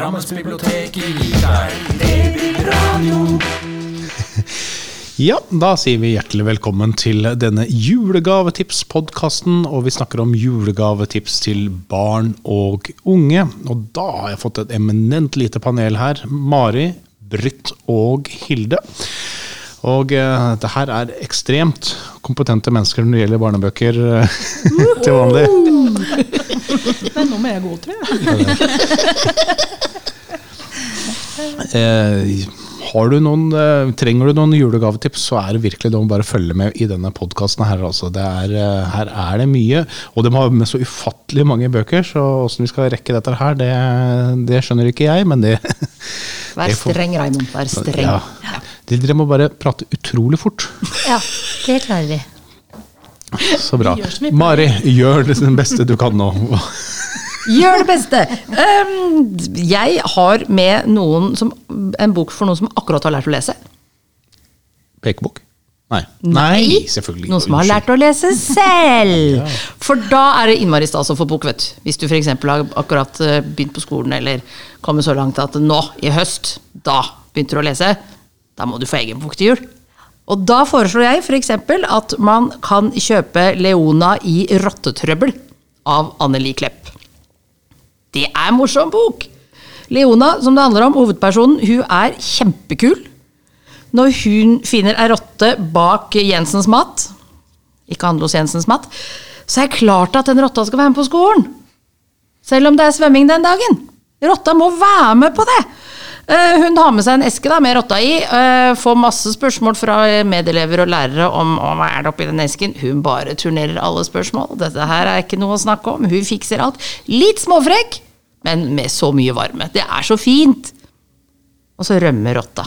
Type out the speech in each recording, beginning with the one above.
Drammensbiblioteket gir deg Babyradio. Ja, da sier vi hjertelig velkommen til denne julegavetips-podkasten. Og vi snakker om julegavetips til barn og unge. Og da har jeg fått et eminent lite panel her. Mari, Britt og Hilde. Og uh, det her er ekstremt kompetente mennesker når det gjelder barnebøker uh, til vanlig. Men nå må jeg gå, tror jeg. Eh, har du noen, eh, trenger du noen julegavetips, så er det virkelig det å bare følge med i denne podkasten. Her, altså. Er, eh, her er det mye, og de har med så ufattelig mange bøker, så åssen vi skal rekke dette her, det, det skjønner ikke jeg, men det Vær det får- streng, Raimond. Vær streng. Ja. Dere må bare prate utrolig fort. Ja, det klarer vi. Så bra. Mari, gjør det den beste du kan nå. Gjør det beste! Um, jeg har med noen som, en bok for noen som akkurat har lært å lese. Pekebok? Nei. Nei, selvfølgelig. Noen som har lært å lese selv! For da er det innmari stas å få bok, vet du. Hvis du f.eks. har akkurat eh, begynt på skolen, eller kommet så langt at nå, i høst, da begynte du å lese. Da må du få egen bok til jul. Og da foreslår jeg f.eks. at man kan kjøpe Leona i rottetrøbbel av Anneli Klepp. Det er en morsom bok! Leona, som det handler om, hovedpersonen, hun er kjempekul. Når hun finner ei rotte bak Jensens mat, ikke handle hos Jensens mat, så er det klart at den rotta skal være med på skolen. Selv om det er svømming den dagen. Rotta må være med på det! Eh, Hun har med seg en eske da, med rotta i. eh, Får masse spørsmål fra medelever og lærere om, hva er det oppi den esken. Hun bare turnerer alle spørsmål. Dette her er ikke noe å snakke om. Hun fikser alt. Litt småfrekk, men med så mye varme. Det er så fint! Og så rømmer rotta.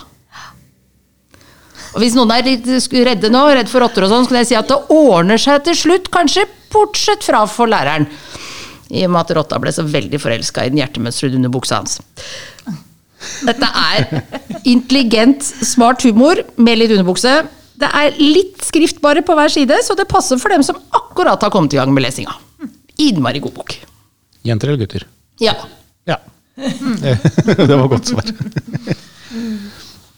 Og Hvis noen er litt redde nå, redd for rotter og sånn, så kan jeg si at det ordner seg til slutt, kanskje bortsett fra for læreren. I og med at rotta ble så veldig forelska i den hjertemønsteret under buksa hans. Dette er intelligent, smart humor med litt underbukse. Det er litt skrift bare på hver side, så det passer for dem som akkurat har kommet i gang med lesinga. Innmari god bok. Jenter eller gutter? Ja. Ja. det var godt svar.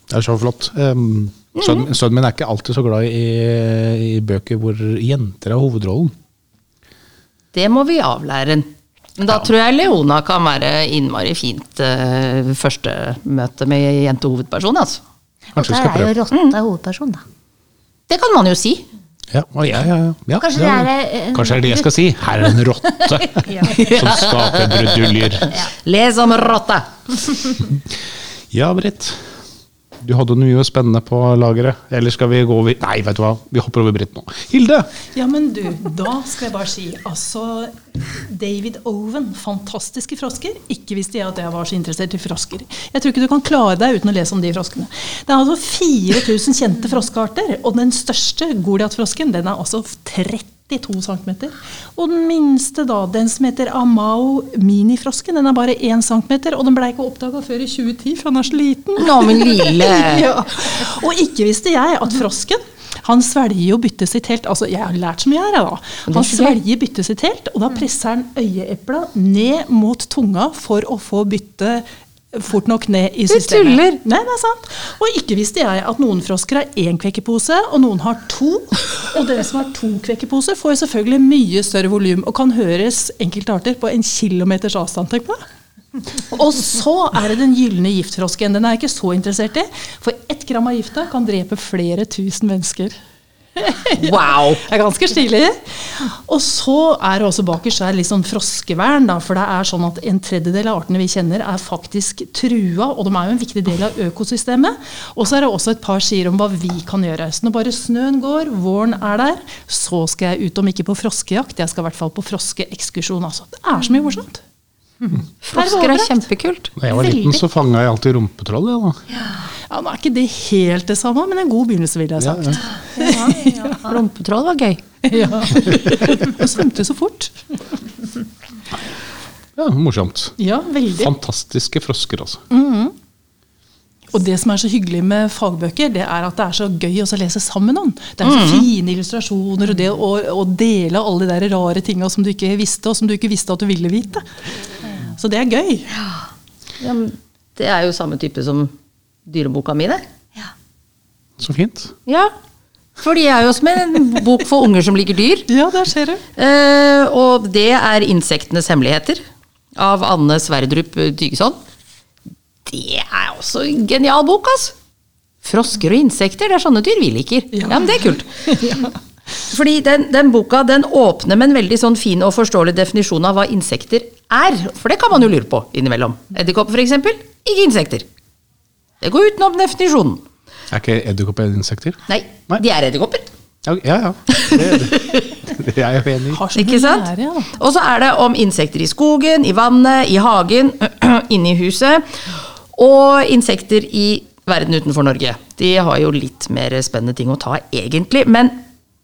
Det er så flott. Um, Sønnen sønnen min er ikke alltid så glad i, i bøker hvor jenter er hovedrollen. Det må vi avlære. Men da tror jeg Leona kan være innmari fint uh, første møte med jentehovedperson. Altså. Kanskje vi der er jo prøve. rotta hovedperson, da. Det kan man jo si. Ja, ja, ja, ja. ja, Kanskje det er, uh, Kanskje det er det jeg skal si. Her er en rotte som skaper bruduljer. Les om rotta! Ja, Britt. Du hadde noe spennende på lageret. Eller skal vi gå over Nei, vet du hva. Vi hopper over Britt nå. Hilde! Ja, men du, da skal jeg bare si altså David Owen, fantastiske frosker. Ikke visste jeg at jeg var så interessert i frosker. Jeg tror ikke du kan klare deg uten å lese om de froskene. Det er altså 4000 kjente froskearter, og den største, goliatfrosken, den er altså 32 cm. Og den minste, da, den som heter Amao minifrosken, den er bare 1 cm, og den ble ikke oppdaga før i 2010, for den er så liten. Nå, min lille Ja. Og ikke visste jeg at frosken han svelger jo byttet sitt helt. Altså, jeg har lært så mye her, da. Han svelger byttet sitt helt, og da presser han øyeepla ned mot tunga for å få byttet fort nok ned i Du systemet. tuller. Nei, det er sant. Og ikke visste jeg at noen frosker har én kvekkepose, og noen har to. Og dere som har to kvekkeposer, får jo selvfølgelig mye større volum og kan høres enkelte arter på en kilometers avstand. Tenk på. Og så er det den gylne giftfrosken. Den er jeg ikke så interessert i. For ett gram av gifta kan drepe flere tusen mennesker. Wow! Det er ganske stilig. Og så er det også bakerst så er litt sånn froskevern. Da, for det er sånn at en tredjedel av artene vi kjenner, er faktisk trua. Og de er jo en viktig del av økosystemet. Og så er det også et par sider om hva vi kan gjøre. Så når bare snøen går, våren er der, så skal jeg ut, om ikke på froskejakt, jeg skal i hvert fall på froskeekskursjon. Altså. Det er så mye morsomt. Frosker er kjempekult. Da jeg var liten, så fanga jeg alltid rumpetroll. jeg, da. Ja, Nå er ikke det helt det samme, men en god begynnelse, vil jeg ha Ja, sagt. ja. Rumpetroll var gøy. Ja. Og svømte så fort. ja, morsomt. Ja, veldig. Fantastiske frosker, altså. Og det som er så hyggelig med fagbøker, det er at det er så gøy å lese sammen med noen. Det er så fine illustrasjoner, og det å, å dele alle de der rare tinga som du ikke visste, og som du ikke visste at du ville vite. Så det er gøy. Ja, men det er jo samme type som dyreboka mi, det. Ja. Så fint. Ja. For de er jo som en bok for unger som liker dyr. Ja, der ser du. Eh, og det er 'Insektenes hemmeligheter' av Anne Sverdrup Dygeson. Det er også en genial bok, altså! Frosker og insekter, det er sånne dyr vi liker. Ja, men det er kult. Fordi den, den boka den åpner med en veldig sånn fin og forståelig definisjon av hva insekter er. For det kan man jo lure på innimellom. Edderkopper, for eksempel. Ikke insekter. Det går utenom definisjonen. Er ikke edderkopper insekter? Nei, Nei. de er edderkopper. Ja, ja. ja. Det, det, det er jeg jo enig i. Ikke sant? Og så er det om insekter i skogen, i vannet, i hagen, inne i huset. Og insekter i verden utenfor Norge. De har jo litt mer spennende ting å ta, egentlig. Men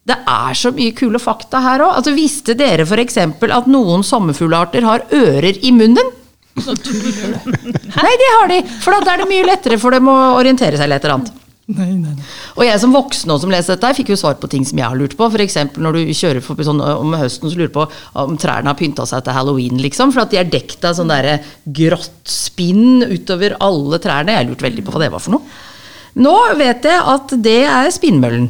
det er så mye kule fakta her òg. Altså, visste dere f.eks. at noen sommerfuglarter har ører i munnen? Nei, det har de! For da er det mye lettere for dem å orientere seg eller et eller annet. Nei, nei, nei. Og jeg som voksen også som leser dette, fikk jo svar på ting som jeg har lurt på. F.eks. når du kjører forbi sånn om høsten så lurer på om trærne har pynta seg til halloween, liksom. For at de er dekt av sånn derre grått spinn utover alle trærne. Jeg lurte veldig på hva det var for noe. Nå vet jeg at det er spinnmøllen.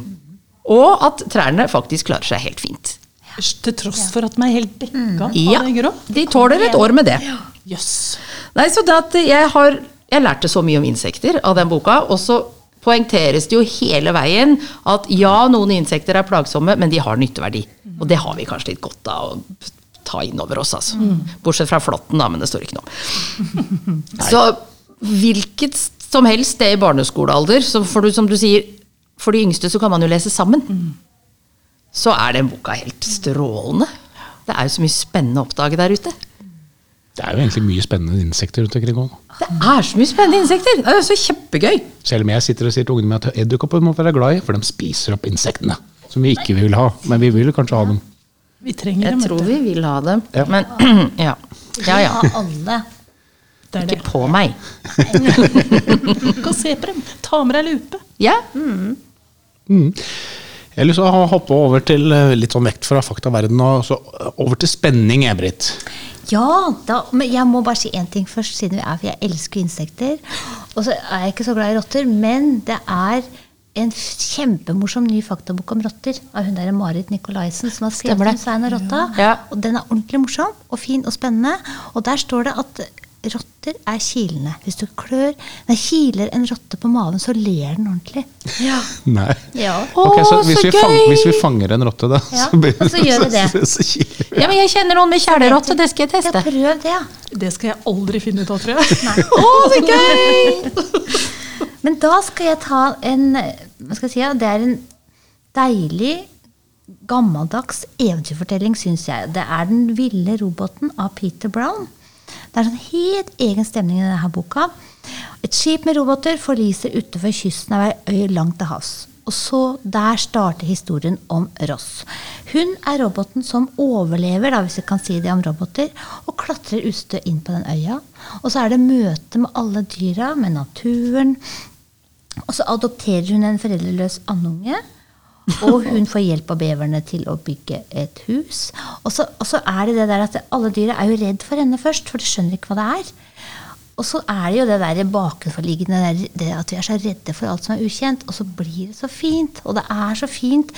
Og at trærne faktisk klarer seg helt fint. Til tross for at de er helt dekka Ja, av det grå. de tåler et år med det. Jøss. Nei, så det at jeg har Jeg lærte så mye om insekter av den boka, og så poengteres det jo hele veien at ja, noen insekter er plagsomme, men de har nytteverdi. Og det har vi kanskje litt godt av å ta inn over oss, altså. Bortsett fra flåtten, da, men det står ikke noe om. Så hvilket som helst sted i barneskolealder, så for du, som du sier, for de yngste så kan man jo lese sammen. Så er den boka helt strålende. Det er jo så mye spennende å oppdage der ute. Det er jo egentlig mye spennende insekter rundt omkring òg. Det er så mye spennende insekter! Det er jo så kjempegøy. Selv om jeg sitter og sier til ungene mine at edderkopper må være glad i, for de spiser opp insektene. Som vi ikke vil ha. Men vi vil kanskje ha dem. Vi trenger Jeg dem. tror vi vil ha dem, Ja. men ja. Ja ja. Ha alle. Det er det. Ikke på meg. Du kan se på dem. Ta med deg lupe. Ja. Jeg har lyst til å hoppe over til eh, litt sånn vekt fra faktaverden og så over til spenning, jeg, Britt. Ja, da, men jeg må bare si én ting først, siden vi er, for jeg elsker insekter. Og så er jeg ikke så glad i rotter, men det er en kjempemorsom ny faktabok om rotter av hun der Marit Nikolaisen som har skrevet om Svein og rotta. Ja. Og den er ordentlig morsom og fin og spennende. Og der står det at rotter er kilende. Hvis du klør Nei, kiler en rotte på maven, så ler den ordentlig. Ja. Nei. Ja. Okay, så hvis, så vi fang, gøy! hvis vi fanger en rotte, da Ja, blir- og så gjør vi det. så- så kiler vi. ja, men jeg kjenner noen med kjælerotte, det skal jeg Ja, teste. prøv det, ja. Det skal jeg aldri finne ut av, tror jeg. Å, så gøy! Men da skal jeg ta en Hva skal jeg si? ja, Det er en deilig, gammeldags eventyrfortelling, syns jeg. Det er 'Den ville roboten' av Peter Brown. Det er sånn helt egen stemning i denne boka. Et skip med roboter forliser utenfor kysten av ei øy langt til havs. Og så Der starter historien om Ross. Hun er roboten som overlever, da, hvis vi kan si det om roboter, og klatrer ustø inn på den øya. Og så er det møte med alle dyra, med naturen. Og så adopterer hun en foreldreløs andunge. Og hun får hjelp av beverne til å bygge et hus. Og så, og så er det det der at alle dyra er jo redd for henne først, for de skjønner ikke hva det er. Og så er det jo det der bakenforliggende det at vi er så redde for alt som er ukjent. Og så blir det så fint. Og det er så fint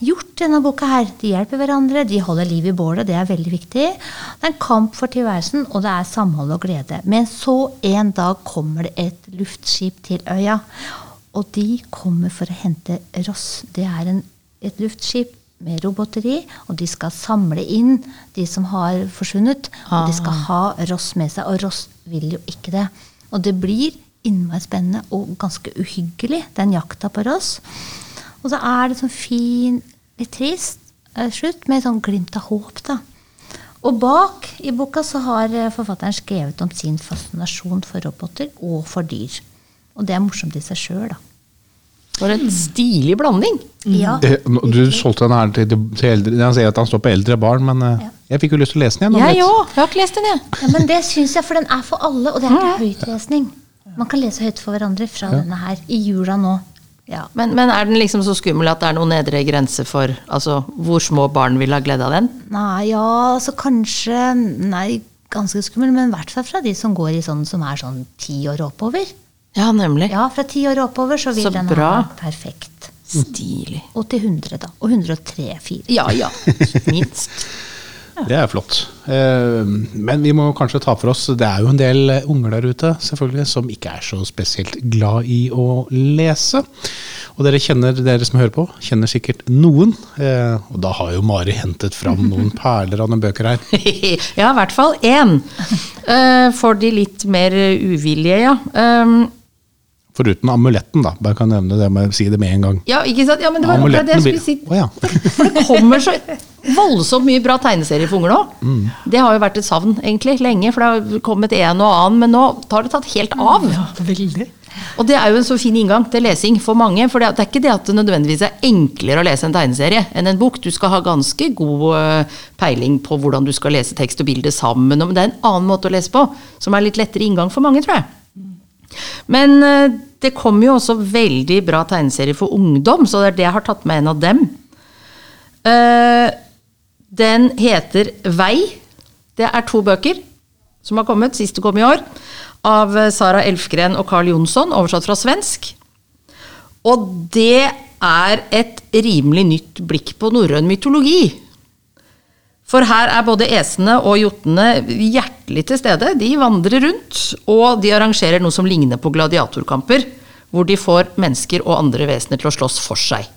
gjort, denne boka her. De hjelper hverandre, de holder liv i bålet, det er veldig viktig. Det er en kamp for tilværelsen, og det er samhold og glede. Men så en dag kommer det et luftskip til øya. Og de kommer for å hente Ross. Det er en, et luftskip med roboteri, og de skal samle inn de som har forsvunnet. Og de skal ha Ross med seg, og Ross vil jo ikke det. Og det blir innmari spennende og ganske uhyggelig, den jakta på Ross. Og så er det sånn fin, litt trist eh, slutt, med sånn glimt av håp, da. Og bak i boka så har eh, forfatteren skrevet om sin fascinasjon for roboter og for dyr. Og det er morsomt i seg sjøl, da. For en stilig blanding. Ja. Eh, Du solgte den her til, til eldre Jeg sier at han står på eldre barn, men eh, Ja. jeg fikk jo lyst til å lese den igjen. Jeg òg. Jeg har ikke lest den, jeg. Ja, men det syns jeg, for den er for alle, og det er ikke høytlesning. Man kan lese høyt for hverandre fra denne her i jula nå. Ja. Men, men er den liksom så skummel at det er noen nedre grense for altså, hvor små barn vil ha glede av den? Nei, ja, altså kanskje Nei, ganske skummel, men i hvert fall fra de som går i sånn som er sånn ti år oppover. Ja, nemlig. Ja, fra ti år oppover så vil Så den bra. ha perfekt. Stilig. Og til 100, da. Og 103, 4. Ja ja, minst. Det er flott. Eh, Men vi må kanskje ta for oss Det er jo en del unger der ute selvfølgelig, som ikke er så spesielt glad i å lese. Og dere kjenner, dere som hører på, kjenner sikkert noen. eh, Og da har jo Mari hentet fram noen perler av noen bøker her. ja, i hvert fall én. Eh, For de litt mer uvillige, ja. Foruten amuletten, da. Bare kan nevne det med, si det med en gang. Ja, ikke sant? Ja, men det var akkurat det jeg skulle si. Oh, ja. For det kommer så voldsomt mye bra tegneserier for unger nå. Mm. Det har jo vært et savn egentlig lenge, for det har kommet en og annen, men nå tar det tatt helt av. Ja, veldig. Og det er jo en så fin inngang til lesing for mange. For det er er ikke det at det nødvendigvis er enklere å lese en tegneserie enn en bok. Du skal ha ganske god eh, peiling på hvordan du skal lese tekst og bilde sammen. Men det er en annen måte å lese på, som er litt lettere inngang for mange, tror jeg. Men eh, det kommer jo også veldig bra tegneserier for ungdom, så det er det jeg har tatt med en av dem. Eh, Den heter Vei. Det er to bøker som har kommet, siste kom i år, av eh, Sara Elfgren og Carl Jonsson, oversatt fra svensk. Og det er et rimelig nytt blikk på norrøn mytologi. For her er både esene og jotnene hjertelig til stede. De vandrer rundt, og de arrangerer noe som ligner på gladiatorkamper, hvor de får mennesker og andre vesener til å slåss for seg.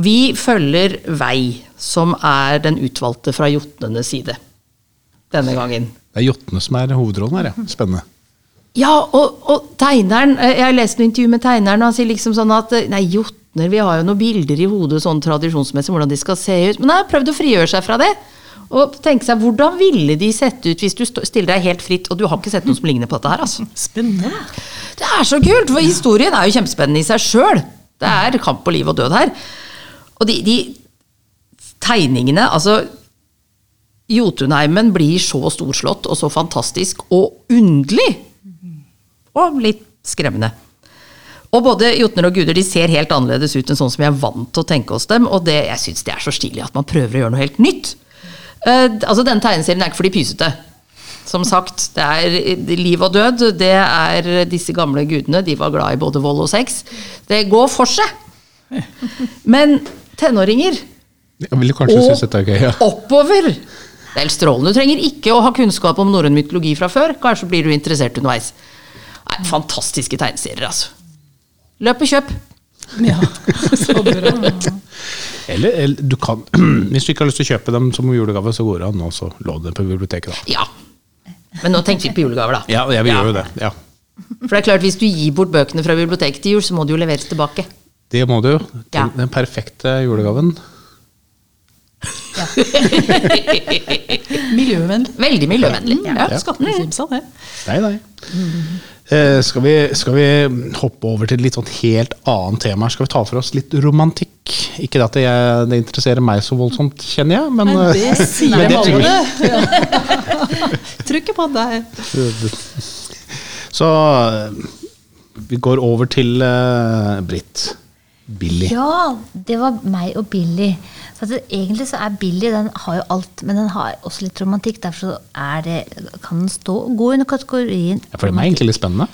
Vi følger Vei, som er den utvalgte fra jotnenes side. Denne gangen. Det er jotnene som er hovedrollen her, ja. Spennende. Ja, og, og tegneren jeg Jeg leste noe intervju med tegneren, og han sier liksom sånn at nei, Nei, jotner, vi har jo noen bilder i hodet sånn tradisjonsmessig hvordan de skal se ut. Men jeg har prøvd å frigjøre seg fra det. Og tenke seg, hvordan ville de sett ut hvis du stiller deg helt fritt, og du har ikke sett noe som ligner på dette her, altså. Spennende. Det er så kult, for historien er jo kjempespennende i seg sjøl. Det er kamp på liv og død her. Og de, de tegningene, altså Jotunheimen blir så storslått og så fantastisk og underlig. Og litt skremmende. Og både jotner og guder de ser helt annerledes ut enn sånn som jeg er vant til å tenke hos dem, og det, jeg syns det er så stilig at man prøver å gjøre noe helt nytt. Uh, altså Denne tegneserien er ikke for de pysete. Som sagt, det er liv og død. Det er disse gamle gudene. De var glad i både vold og sex. Det går for seg. Men tenåringer Jeg ville kanskje og synes dette er gøy. Ja. oppover Det er helt strålende. Du trenger ikke å ha kunnskap om norrøn mytologi fra før. Kanskje blir du interessert underveis. Nei, fantastiske tegneserier, altså. Løp og kjøp. Ja, så bra. Eller, eller du kan, hvis du ikke har lyst til å kjøpe dem som julegave, så går det an å låne dem på biblioteket. da. Ja. Men nå tenkte vi på julegaver, da. Ja, jeg vil gjøre jo det. Ja. For det er klart, hvis du gir bort bøkene fra biblioteket til jul, så må de jo leveres tilbake. Det må du. Ja. Den- perfekte julegaven. Miljøvennlig. Veldig miljøvennlig. Ja, Ja. Skattefimsa, det. Nei, nei. Eh, skal, vi, skal vi hoppe over til et litt sånn helt annet tema? Skal vi ta for oss litt romantikk? Ikke at det, det interesserer meg så voldsomt, kjenner jeg, men, Men det eh, sier men det alle. Trykker på deg. Så eh, vi går over til uh, Britt. Billy. Ja, det var meg og Billy. At det, egentlig så er Billy den har jo alt, men den har også litt romantikk. Derfor så er det, kan den stå, gå under kategorien Ja, for det er egentlig litt spennende.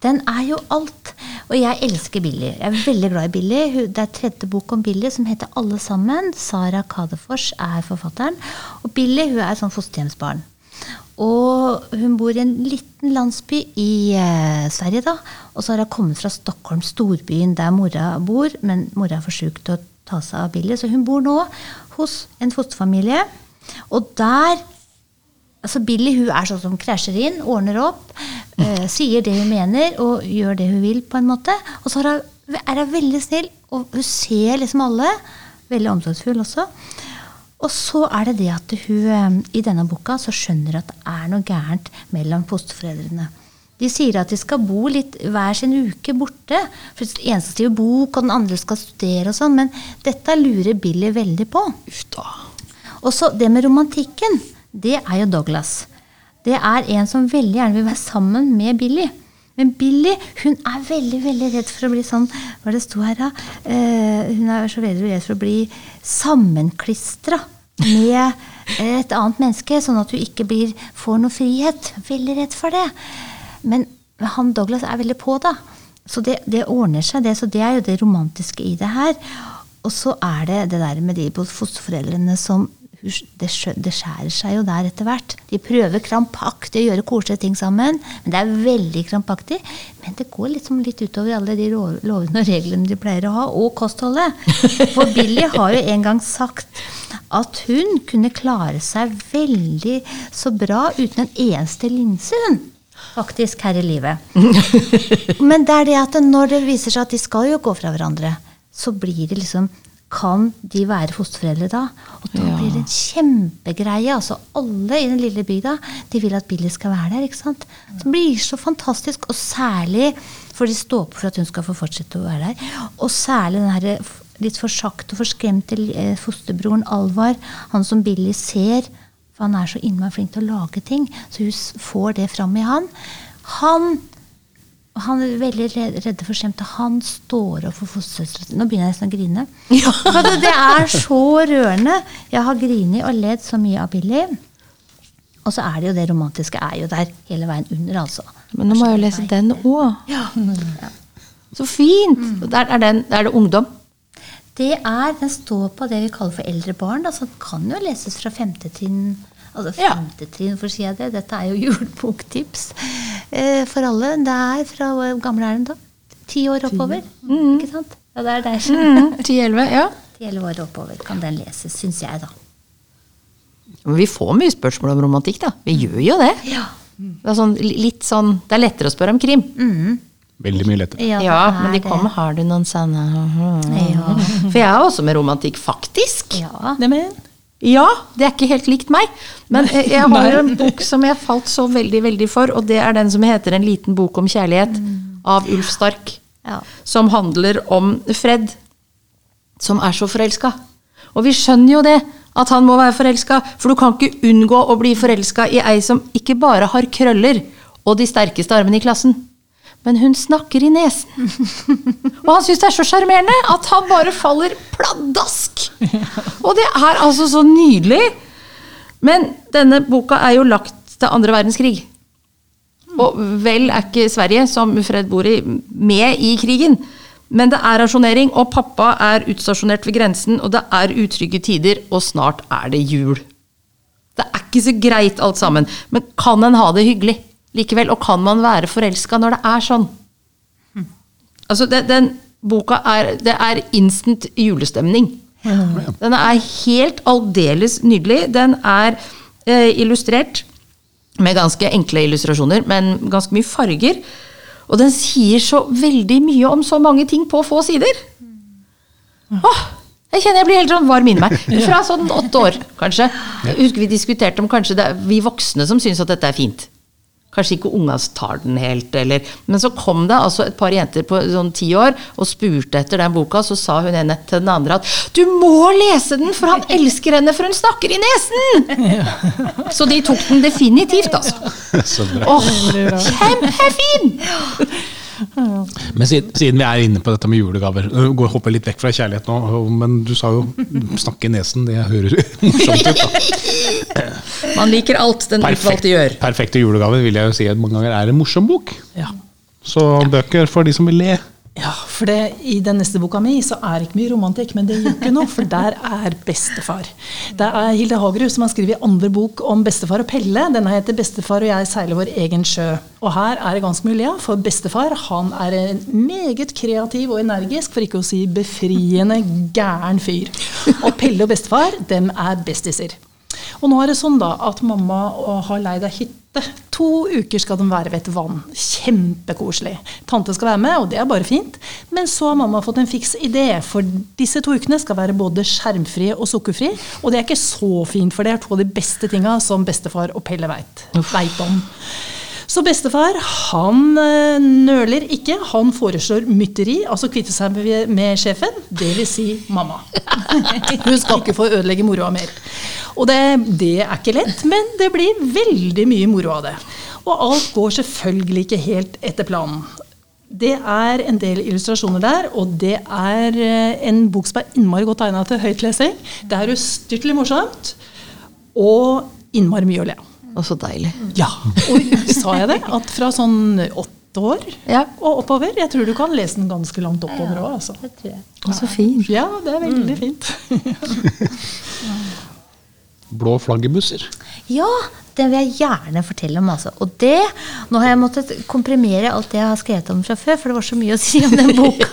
Den er jo alt. Og jeg elsker Billy. Jeg er veldig glad i Billy. Det er tredje bok om Billy som heter Alle sammen. Sara Kadefors er forfatteren. Og Billy hun er et sånn fosterhjemsbarn. Og hun bor i en liten landsby i eh, Sverige, da. Og så har hun kommet fra Stockholm, storbyen der mora bor, men mora er for sjuk til å ta seg av Billy, så hun bor nå hos en fosterfamilie. Og der Altså Billy hun er sånn som krasjer inn, ordner opp, eh, sier det hun mener og gjør det hun vil. på en måte. Og så er hun, veldig snill, og hun ser liksom alle. Veldig omsorgsfull også. Og så er det det at hun eh, i denne boka så skjønner at det er noe gærent mellom fosterforeldrene. De sier at de skal bo litt hver sin uke borte. For Den ene skal skrive bok, og den andre skal studere og sånn. Men dette lurer Billy veldig på. Og så det med romantikken, det er jo Douglas. Det er en som veldig gjerne vil være sammen med Billy. Men Billy hun er veldig veldig redd for å bli sånn Hva det sto her, da? Eh, hun er så veldig redd for å bli sammenklistra med et annet menneske, sånn at hun ikke blir, får noe frihet. Veldig redd for det. Men han Douglas er veldig på, da. Så det, det ordner seg, det. Så det er jo det romantiske i det her. Og så er det det der med de fosterforeldrene som det, det skjærer seg jo der etter hvert. De prøver krampaktig å gjøre koselige ting sammen, men det er veldig krampaktig. Men det går liksom litt utover alle de lovene og reglene de pleier å ha, og kostholdet. For Billy har jo en gang sagt at hun kunne klare seg veldig så bra uten en eneste linse, hun. Faktisk her i livet. Men det er det at når det viser seg at de skal jo gå fra hverandre, så blir det liksom Kan de være fosterforeldre da? Og da Ja. blir det en kjempegreie. Altså alle i den lille bygda de vil at Billy skal være der. ikke sant? Det blir så fantastisk, og særlig for de står på for at hun skal få fortsette å være der. Og særlig den her litt litt forsakte og forskremte eh, fosterbroren Alvar, han som Billy ser. For han er så innmari flink til å lage ting, så hun får det fram i han. Han og han er veldig re- redde for skjemt, og han står opp for fostersøstera Nå begynner jeg nesten å grine. For det, er så rørende. Jeg har grinet og ledd så mye av Billy. Og så er det jo det romantiske er jo der hele veien under, altså. Men nå må jeg jo lese den òg. Ja. Så fint! Der er, den, er det ungdom. Det er, Den står på det vi kaller for eldre barn. Da, så den kan jo leses fra femte trinn. Altså Ja. femte trinn, for å si det. Dette er jo juleboktips eh, for alle. Det er fra hvor gammel er den da? Ti år oppover. Ikke sant? Ja, det er der. Mm, 10-11, ja. Ti-elleve år oppover kan den leses, syns jeg, da. Men vi får mye spørsmål om romantikk, da. Vi gjør jo det. Ja. Det er, sånn, litt sånn, det er lettere å spørre om krim. Veldig mye lettere. Ja, Ja, men de er kommer Har du noen sanne Ja. For jeg er også med romantikk, faktisk. Ja. Neimen, Ja, det er ikke helt likt meg. Men jeg har en bok som jeg falt så veldig, veldig for, og det er den som heter En liten bok om kjærlighet, av Ulf Stark. Ja. Som handler om Fred, som er så forelska. Og vi skjønner jo det, at han må være forelska, for du kan ikke unngå å bli forelska i ei som ikke bare har krøller og de sterkeste armene i klassen, men hun snakker i nesen. Og han syns det er så sjarmerende at han bare faller pladask. Og det er altså så nydelig. Men denne boka er jo lagt til andre verdenskrig. Og vel er ikke Sverige, som Fred bor i, med i krigen. Men det er rasjonering, og pappa er utstasjonert ved grensen, og det er utrygge tider, og snart er det jul. Det er ikke så greit alt sammen, men kan en ha det hyggelig likevel? Og kan man være forelska når det er sånn? Altså, det, den boka er Det er instant julestemning. Den er helt aldeles nydelig. Den er eh, illustrert med ganske enkle illustrasjoner, men ganske mye farger. Og den sier så veldig mye om så mange ting på få sider. Åh, jeg kjenner jeg blir helt sånn varm inni meg. Fra sånn åtte år, kanskje. Jeg husker vi diskuterte om kanskje det er vi voksne som syns at dette er fint. Kanskje ikke unga tar den helt, eller Men så kom det altså et par jenter på sånn ti år og spurte etter den boka, så sa hun ene til den andre at du må lese den, for han elsker henne, for hun snakker i nesen! Så de tok den definitivt, altså. Så bra. Åh, kjempefin! Men siden, siden vi er inne på dette med julegaver Går går hopper litt vekk fra kjærlighet nå, øh, men du sa jo 'snakke i nesen'. Det høres morsomt ut. da. Man liker alt den utvalgte gjør. perfekte julegaver vil jeg jo si at mange ganger er en morsom bok. ja. Så bøker for de som vil le. Ja, for det, I den neste boka mi så er det ikke mye romantikk, men det gjør ikke noe, for der er bestefar. Det er Hilde Hagerud som har skrevet andre bok om bestefar og Pelle. Denne heter 'Bestefar og jeg seiler vår egen sjø'. Og her er det ganske mulig, ja, for bestefar han er en meget kreativ og energisk, for ikke å si befriende gæren fyr. Og Pelle og bestefar, dem er bestiser. Og nå er det sånn da at mamma har leid ei hytte. To uker skal de være ved et vann. Kjempekoselig. Tante skal være med, og det er bare fint. Men så har mamma fått en fiks idé, for disse to ukene skal være både skjermfrie og sukkerfrie. Og det er ikke så fint, for det er to av de beste tinga som bestefar og Pelle veit om. Så bestefar han eh, nøler ikke. Han foreslår mytteri, altså kvitte seg med, sjefen, dvs. Si mamma. Hun skal ikke få ødelegge moroa mer. Og det, det er ikke lett, men det blir veldig mye moro av det. Og alt går selvfølgelig ikke helt etter planen. Det er en del illustrasjoner der, og det er eh, en bok som er innmari godt egna til høytlesing. Det er ustyrtelig morsomt. Og innmari mye å le av. Å, så deilig. Ja. Og sa jeg det? At fra sånn åtte år Ja. og oppover Jeg tror du kan lese den ganske langt oppover òg, altså. Det tror så fint. Ja, det er veldig fint. Blå flaggermuser. Ja, det vil jeg gjerne fortelle om. Altså. Og det, Nå har jeg måttet komprimere alt det jeg har skrevet om fra før, for det var så mye å si om den boka.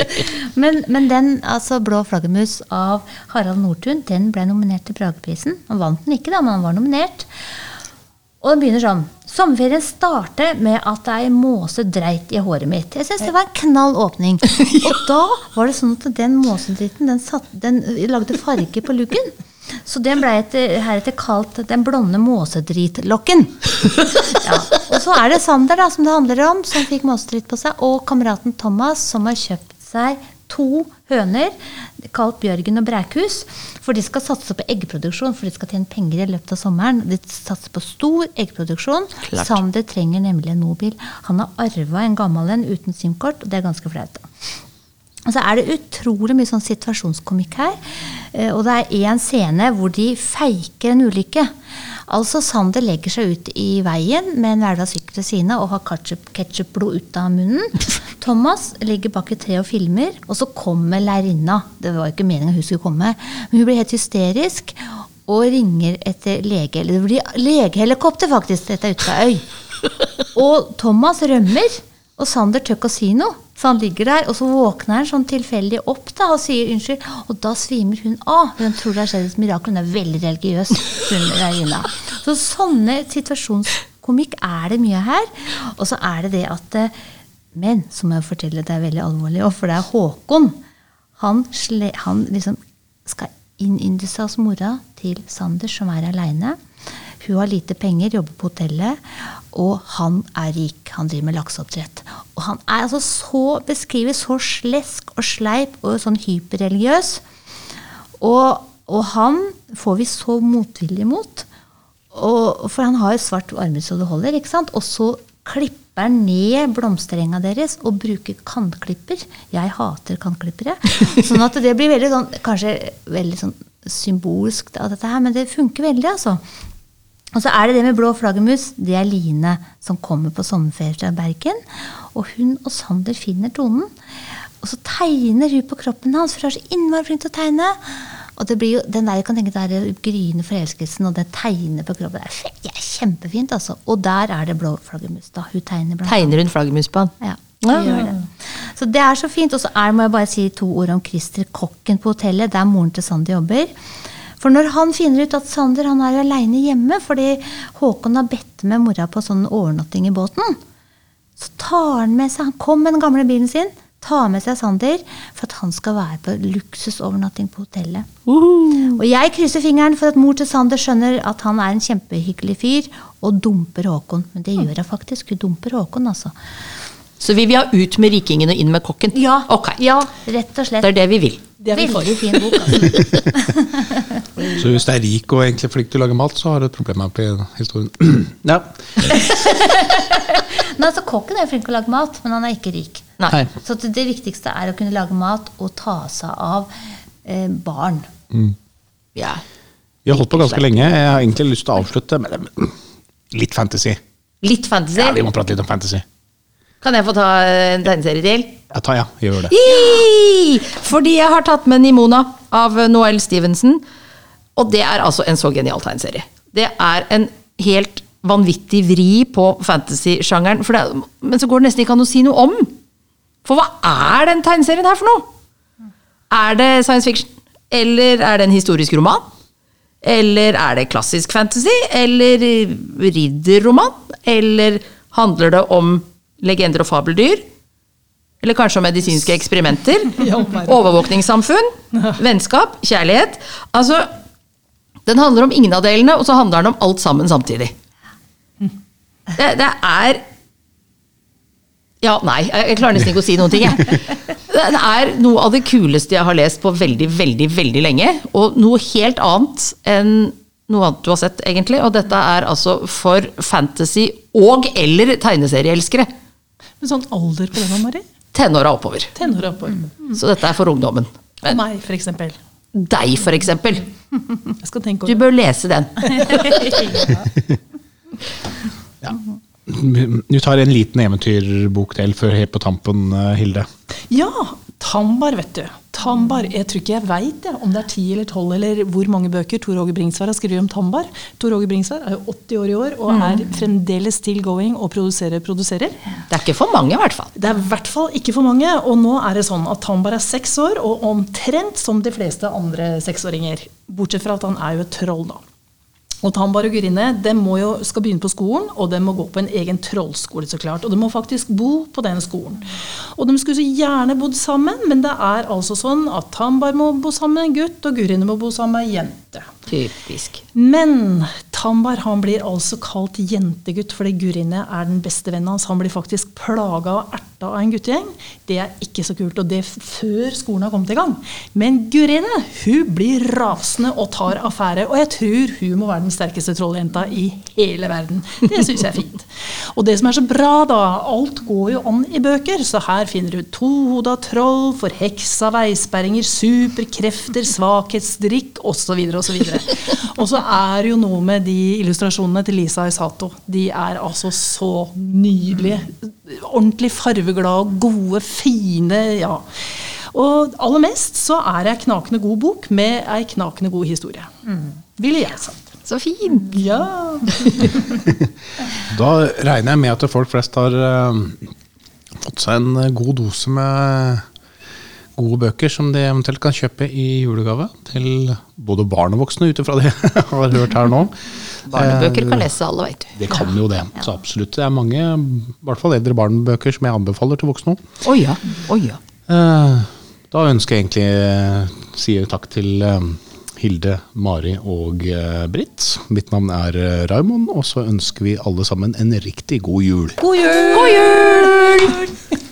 men, men den, altså 'Blå flaggermus' av Harald Nordtun, den ble nominert til Brageprisen. Han vant den ikke, da, men han var nominert. Og den begynner sånn. Sommerferien starter med at ei måse dreit i håret mitt. Jeg syns det var en knall åpning. Og da var det sånn at den måsedritten den, satt, den lagde farge på luggen. Så den ble etter, heretter kalt 'den blonde måsedritlokken'. Ja. Og så er det Sander da, som det handler om, som fikk måsedritt på seg, og kameraten Thomas, som har kjøpt seg to høner, kalt Bjørgen og Brækhus. For de skal satse på eggproduksjon, for de skal tjene penger i løpet av sommeren. De satser på stor eggproduksjon. Klart. Sander trenger nemlig en mobil. Han har arva en gammel en uten SIM-kort, og det er ganske flaut. Og så er det utrolig mye sånn situasjonskomikk her. Eh, Og det er én scene hvor de feiker en ulykke. Altså Sander legger seg ut i veien med en hverdagssykkel til sine og har ketchup- ketsjupblod ut av munnen. Thomas ligger bak et tre og filmer, og så kommer lærerinna. Det var jo ikke meningen hun skulle komme, men hun blir helt hysterisk og ringer etter lege. Eller det blir legehelikopter, faktisk. Dette er ute fra øy. Og Thomas rømmer, og Sander tør ikke å si noe. Så han ligger der, og så våkner han sånn tilfeldig opp da, og sier unnskyld. Og da svimer hun av. Hun tror det har skjedd et mirakel. Hun er veldig religiøs. Hun. Så sånne situasjonskomikk er det mye her. Og så er det det at eh, Men så må jeg fortelle, det er veldig alvorlig òg, for det er Håkon. Han, sle, han liksom skal innynde seg hos mora til Sander, som er aleine. Hun har lite penger, jobber på hotellet, og han er rik. Han driver med lakseoppdrett. Og han er altså så beskrevet så slesk og sleip og sånn hyperreligiøs. Og, og han får vi så motvillig mot. Og, for han har jo svart armer så det holder, ikke sant? Og så klipper han ned blomsterenga deres og bruker kantklipper. Jeg hater kantklippere. Sånn at det blir veldig sånn, kanskje veldig sånn symbolsk av dette her, men det funker veldig, altså. Og så er det det med blå flaggermus. Det er Line som kommer på sommerferie fra Bergen. Og hun og Sander finner tonen. Og så tegner hun på kroppen hans, for hun er så innmari flink til å tegne. Og det blir jo, den der, jeg kan tenke der gryende forelskelsen og det tegner på kroppen. Det er, er kjempefint, altså. Og der er det blå flaggermus. da. Hun tegner blant Tegner hun flaggermus på han? ja, Ja. det. Så det er så fint. Og så er, må jeg bare si to ord om Christer, kokken på hotellet, der moren til Sander jobber. For når han finner ut at Sander han er aleine hjemme fordi Håkon har bedt med mora på sånn overnatting i båten, så tar han med seg Han kom med den gamle bilen sin, tar med seg Sander for at han skal være på luksusovernatting på hotellet. Og jeg krysser fingeren for at mor til Sander skjønner at han er en kjempehyggelig fyr, og dumper Håkon. Men det gjør hun faktisk. Hun dumper Håkon, altså. Så vi vil ha ut med rikingen og inn med kokken? Ja, okay. ja rett og slett. det er det vi vil. Det er vi. Veldig fin bok. Altså. Så hvis det er rik og egentlig flink til å lage mat, så har du et problem her på historien. ja. Nei, altså, Kokken er flink til å lage mat, men han er ikke rik. Nei. Så det det viktigste er å kunne lage mat og ta seg av eh, barn. Ja. Vi har holdt på ganske lenge. Jeg har egentlig lyst til å avslutte med litt fantasy. Litt fantasy. Ja, Vi må prate litt om fantasy. Kan jeg få ta en tegneserie til? Ja, ta ja, gjør det. Fordi jeg har tatt med Nimona av Noel Stevenson. Og det er altså en så genial tegneserie. Det er en helt vanvittig vri på fantasy-sjangeren. Men så går det nesten ikke an å si noe om. For hva er den tegneserien her for noe? Er det science fiction? Eller er det en historisk roman? Eller er det klassisk fantasy? Eller ridderroman? Eller handler det om legender og fabeldyr? Eller kanskje om medisinske eksperimenter? Overvåkningssamfunn? Vennskap? Kjærlighet? Altså, den handler om ingen av delene, og så handler den om alt sammen samtidig. Det, det er Ja, nei, jeg klarer nesten ikke å si noen ting, jeg. Det er noe av det kuleste jeg har lest på veldig, veldig, veldig lenge. Og noe helt annet enn noe annet du har sett, egentlig. Og dette er altså for fantasy- og eller tegneserieelskere. Men sånn alder på den, Mari? Tenåra oppover. Tenåra oppover. Så dette er for ungdommen. Og meg, for eksempel. Deg, for eksempel. Jeg skal tenke Du bør lese den. Du tar en liten eventyrbok til før helt på tampen, eh, Hilde. Ja, Tambar, vet du. Tambar, Jeg tror ikke jeg veit om det er ti eller tolv eller hvor mange bøker Tor Åge Bringsvær har skrevet om Tambar. Tor Åge Bringsvær er jo 80 år i år og er fremdeles still going og produserer, produserer. Det er ikke for mange, i hvert fall. Det er i hvert fall ikke for mange. Og nå er det sånn at Tambar er seks år, og omtrent som de fleste andre seksåringer. Bortsett fra at han er jo et troll, da. Tambar og Gurine de må jo, skal begynne på skolen, og de må gå på en egen trollskole. så klart, Og de må faktisk bo på den skolen. Og de skulle så gjerne bodd sammen, men det er altså sånn at Tambar må bo sammen med en gutt, og Gurine må bo sammen med ei jente. Typisk. Men Tambar han blir altså kalt jentegutt fordi Gurine er den beste vennen hans. Han blir faktisk plaga og erta av en guttegjeng. Det er ikke så kult, og det før skolen har kommet i gang. Men Gurine hun blir rasende og tar affære, og jeg tror hun må være den sterkeste trolljenta i hele verden. Det syns jeg er fint. Og det som er så bra, da, alt går jo an i bøker, så her finner du tohoda troll, forheksa veisperringer, superkrefter, svakhetsdrikk osv. osv. Og så er det jo noe med de illustrasjonene til Lisa Isato. De er altså så nydelige. Ordentlig farveglade, gode, fine. ja. Og aller mest så er det ei knakende god bok med ei knakende god historie. Ville jeg sagt. Så fint. Ja. Da regner jeg med at folk flest har uh, fått seg en eh, god dose med gode bøker som de eventuelt kan kjøpe i julegave til både barn og voksne, ut ifra det jeg har hørt her nå. Barnebøker kan lese alle, veit du. Det kan jo det, så absolutt. Det er mange, i hvert fall eldre barnebøker, som jeg anbefaler til voksne òg. Å ja. Oh ja. Eh, Da ønsker jeg egentlig eh, sier takk til eh, Hilde, Mari og eh, Britt. Mitt navn er eh, Raymond, og så ønsker vi alle sammen en riktig god jul. God jul! God jul!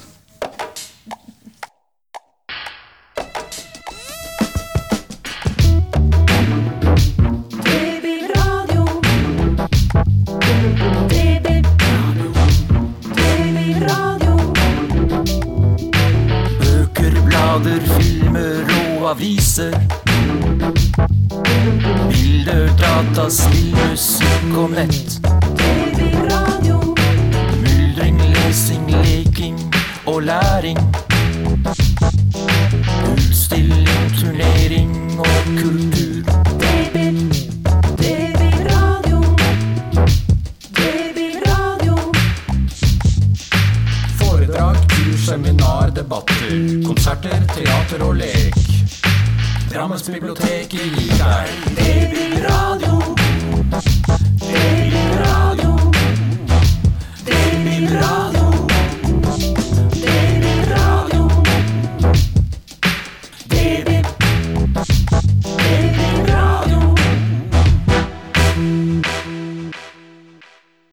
aviser. Bilder, data, spill, musikk og nett. Myldring, lesing, leking og læring. Utstilling, turnering og kultur. Foredrag, kurs, seminar, debatter. Konserter, teater og lek. Drammens bibliotek i. Babyradio. Babyradio.